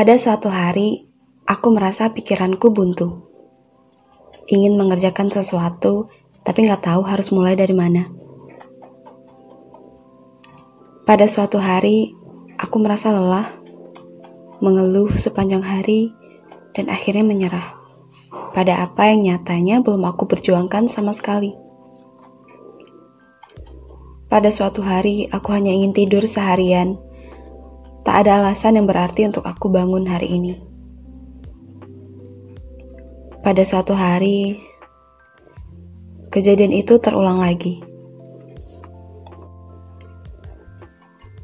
Pada suatu hari, aku merasa pikiranku buntu. Ingin mengerjakan sesuatu, tapi nggak tahu harus mulai dari mana. Pada suatu hari, aku merasa lelah, mengeluh sepanjang hari, dan akhirnya menyerah pada apa yang nyatanya belum aku perjuangkan sama sekali. Pada suatu hari, aku hanya ingin tidur seharian Tak ada alasan yang berarti untuk aku bangun hari ini. Pada suatu hari, kejadian itu terulang lagi.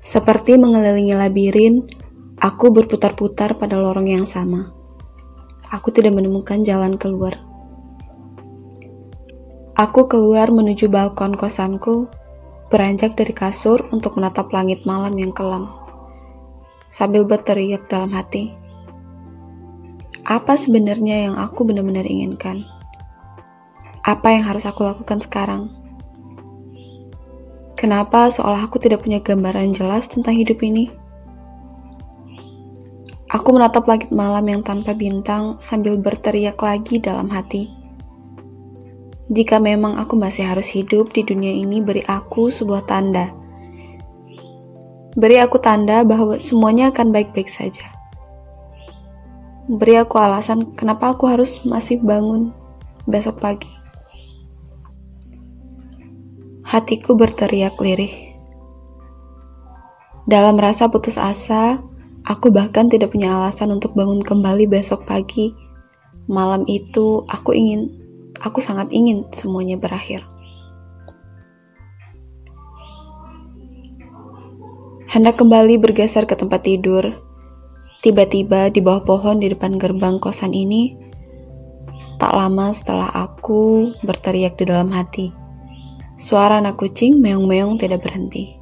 Seperti mengelilingi labirin, aku berputar-putar pada lorong yang sama. Aku tidak menemukan jalan keluar. Aku keluar menuju balkon kosanku, beranjak dari kasur untuk menatap langit malam yang kelam sambil berteriak dalam hati. Apa sebenarnya yang aku benar-benar inginkan? Apa yang harus aku lakukan sekarang? Kenapa seolah aku tidak punya gambaran jelas tentang hidup ini? Aku menatap langit malam yang tanpa bintang sambil berteriak lagi dalam hati. Jika memang aku masih harus hidup di dunia ini, beri aku sebuah tanda Beri aku tanda bahwa semuanya akan baik-baik saja. Beri aku alasan kenapa aku harus masih bangun besok pagi. Hatiku berteriak lirih. Dalam rasa putus asa, aku bahkan tidak punya alasan untuk bangun kembali besok pagi. Malam itu, aku ingin, aku sangat ingin semuanya berakhir. Hendak kembali bergeser ke tempat tidur. Tiba-tiba di bawah pohon di depan gerbang kosan ini, tak lama setelah aku berteriak di dalam hati. Suara anak kucing meong-meong tidak berhenti.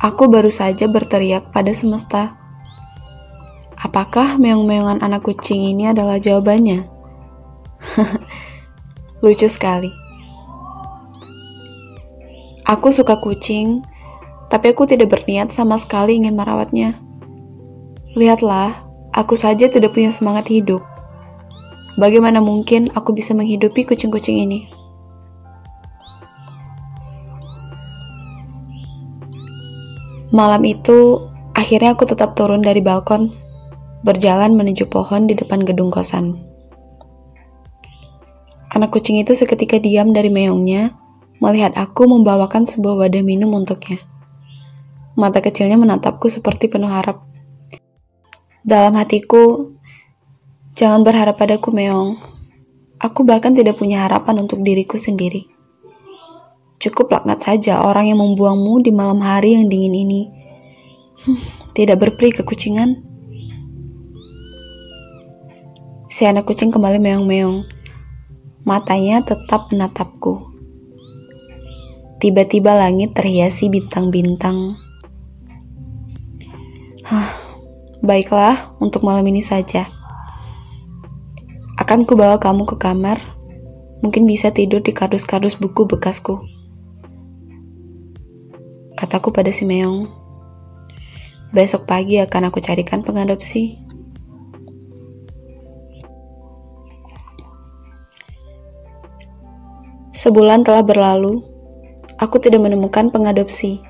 Aku baru saja berteriak pada semesta. Apakah meong-meongan anak kucing ini adalah jawabannya? Lucu sekali. Aku suka kucing, tapi aku tidak berniat sama sekali ingin merawatnya. Lihatlah, aku saja tidak punya semangat hidup. Bagaimana mungkin aku bisa menghidupi kucing-kucing ini? Malam itu, akhirnya aku tetap turun dari balkon, berjalan menuju pohon di depan gedung kosan. Anak kucing itu seketika diam dari meongnya, melihat aku membawakan sebuah wadah minum untuknya. Mata kecilnya menatapku seperti penuh harap. Dalam hatiku, jangan berharap padaku, Meong. Aku bahkan tidak punya harapan untuk diriku sendiri. Cukup laknat saja orang yang membuangmu di malam hari yang dingin ini. Hmm, tidak berperi kekucingan. Si anak kucing kembali meong-meong. Matanya tetap menatapku. Tiba-tiba langit terhiasi bintang-bintang. Hah, baiklah untuk malam ini saja. Akan kubawa kamu ke kamar. Mungkin bisa tidur di kardus-kardus buku bekasku. Kataku pada si Meong. Besok pagi akan aku carikan pengadopsi. Sebulan telah berlalu, aku tidak menemukan pengadopsi.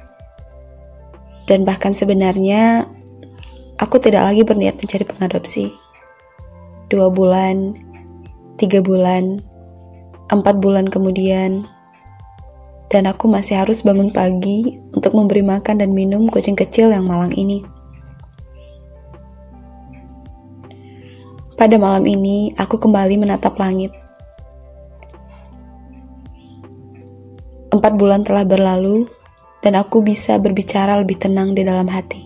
Dan bahkan sebenarnya, aku tidak lagi berniat mencari pengadopsi. Dua bulan, tiga bulan, empat bulan kemudian, dan aku masih harus bangun pagi untuk memberi makan dan minum kucing kecil yang malang ini. Pada malam ini, aku kembali menatap langit. Empat bulan telah berlalu, dan aku bisa berbicara lebih tenang di dalam hati.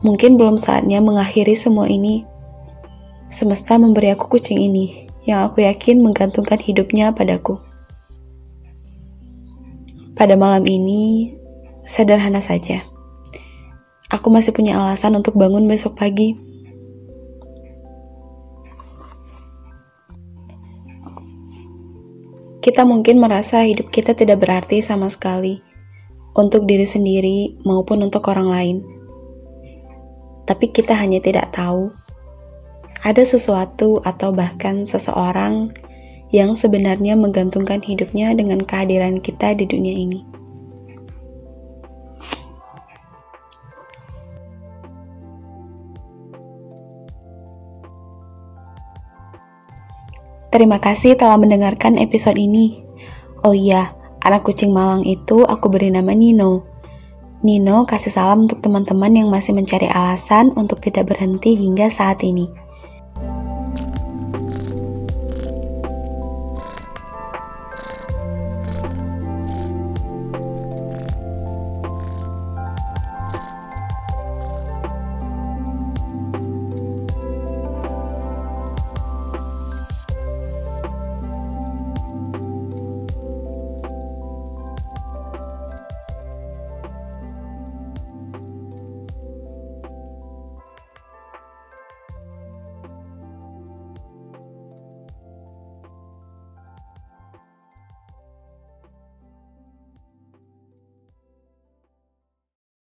Mungkin belum saatnya mengakhiri semua ini. Semesta memberi aku kucing ini, yang aku yakin menggantungkan hidupnya padaku. Pada malam ini, sederhana saja. Aku masih punya alasan untuk bangun besok pagi Kita mungkin merasa hidup kita tidak berarti sama sekali. untuk diri sendiri maupun untuk orang lain. Tapi kita hanya tidak tahu ada sesuatu atau bahkan seseorang yang sebenarnya menggantungkan hidupnya dengan kehadiran kita di dunia ini. Terima kasih telah mendengarkan episode ini. Oh iya, anak kucing malang itu aku beri nama Nino. Nino kasih salam untuk teman-teman yang masih mencari alasan untuk tidak berhenti hingga saat ini.